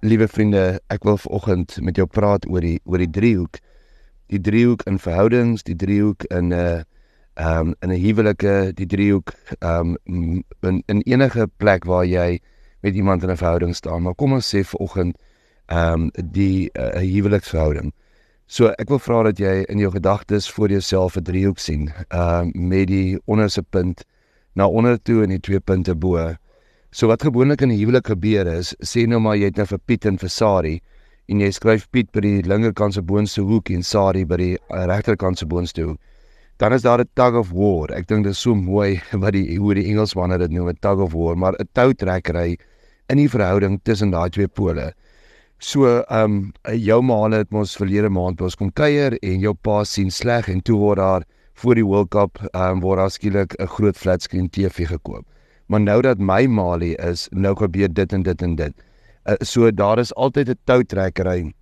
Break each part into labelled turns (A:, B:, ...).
A: Liewe vriende, ek wil vanoggend met jou praat oor die oor die driehoek. Die driehoek in verhoudings, die driehoek in 'n uh, ehm um, in 'n huwelike, die driehoek ehm um, in in enige plek waar jy met iemand in 'n verhouding staan. Maar kom ons sê vanoggend ehm um, die 'n uh, huweliksverhouding. So ek wil vra dat jy in jou gedagtes voor jouself 'n driehoek sien, ehm uh, met die onderste punt na onder toe en die twee punte bo. So wat gewoonlik in 'n huwelik gebeur is, sê nou maar jy het nou vir Piet en vir Sari en jy skryf Piet by die linkerkant se boonste hoek en Sari by die uh, regterkant se boonste hoek. Dan is daar 'n tug of war. Ek dink dit is so mooi wat die hoe die Engelsmanne dit noem, 'n tug of war, maar 'n toutrekkery in die verhouding tussen daai twee pole. So, ehm um, jou ma het mos verlede maand by ons kom kuier en jou pa sien sleg en toe word daar voor die World Cup ehm um, word daar skielik 'n groot flatscreen TV gekoop maar nou dat my maalie is, nou gebeur dit en dit en dit. Uh, so daar is altyd 'n toutrekkery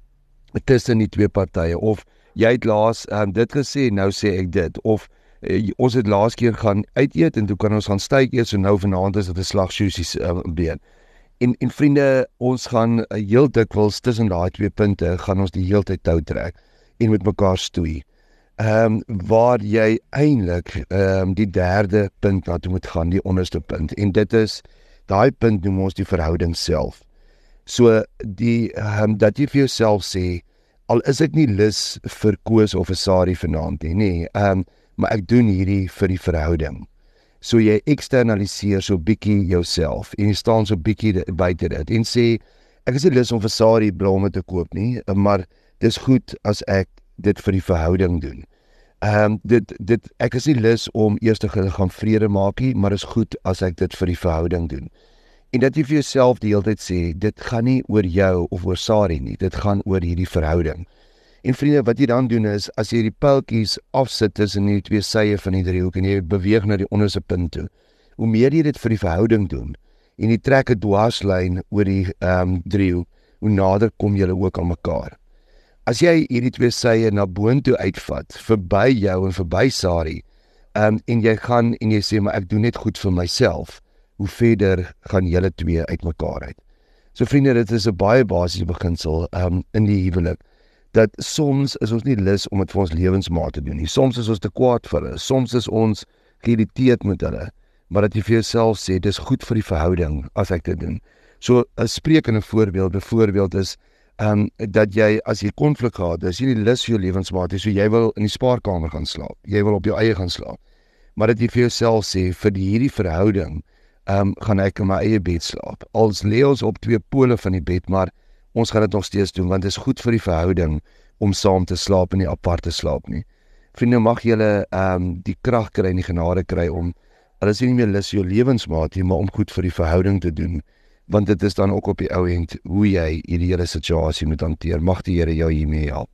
A: tussen die twee partye of jy het laas um, dit gesê, nou sê ek dit of uh, ons het laas keer gaan uit eet en toe kan ons gaan styk eet so nou vanaand is dit 'n slag sushi uh, been. En en vriende, ons gaan uh, heel dikwels tussen daai twee punte gaan ons die hele tyd tou trek en met mekaar stoei ehm um, waar jy eintlik ehm um, die derde punt wat moet gaan, die onderste punt. En dit is daai punt noem ons die verhouding self. So die ehm um, dat jy vir jouself sê al is ek nie lus vir koos of 'n sari vanaand nie, nee, ehm um, maar ek doen hierdie vir die verhouding. So jy eksternaliseer so bietjie jouself en jy staan so bietjie buite dit en sê ek is nie lus om vir sari blomme te koop nie, maar dis goed as ek dit vir die verhouding doen. Ehm um, dit dit ek is nie lus om eers te gaan vrede maak nie, maar is goed as ek dit vir die verhouding doen. En dat jy vir jouself die hele tyd sê, dit gaan nie oor jou of oor Sari nie, dit gaan oor hierdie verhouding. En vriende, wat jy dan doen is as jy die pyltjies afsit tussen die twee sye van die driehoek en jy beweeg na die onderste punt toe, hoe meer jy dit vir die verhouding doen en jy trek 'n dwarslyn oor die ehm um, driehoek, hoe nader kom julle ook aan mekaar. As jy hierdie twee sye na boontoe uitvat, verby jou en verby Sari, um, en jy gaan en jy sê maar ek doen net goed vir myself, hoe verder gaan julle twee uitmekaar uit? So vriende, dit is 'n baie basiese beginsel um, in die huwelik dat soms is ons nie lus om dit vir ons lewensmaat te doen nie. Soms is ons te kwaad vir hulle, soms is ons geïrriteerd met hulle, maar dat jy vir jouself sê dis goed vir die verhouding as ek dit doen. So 'n sprekende voorbeeld, 'n voorbeeld is ehm um, dat jy as jy konflik gehad het, as jy nie lus vir jou lewensmaat het, so jy wil in die spaarkamer gaan slaap. Jy wil op jou eie gaan slaap. Maar dat jy vir jouself sê vir hierdie verhouding, ehm um, gaan ek in my eie bed slaap. Als lê ons op twee pole van die bed, maar ons gaan dit nog steeds doen want dit is goed vir die verhouding om saam te slaap en nie apart te slaap nie. Vriende, mag julle ehm um, die krag kry en die genade kry om alles nie meer lus vir jou lewensmaat nie, maar om goed vir die verhouding te doen want dit is dan ook op die ou end hoe jy hierdie hele situasie moet hanteer. Mag die Here jou hiermee help.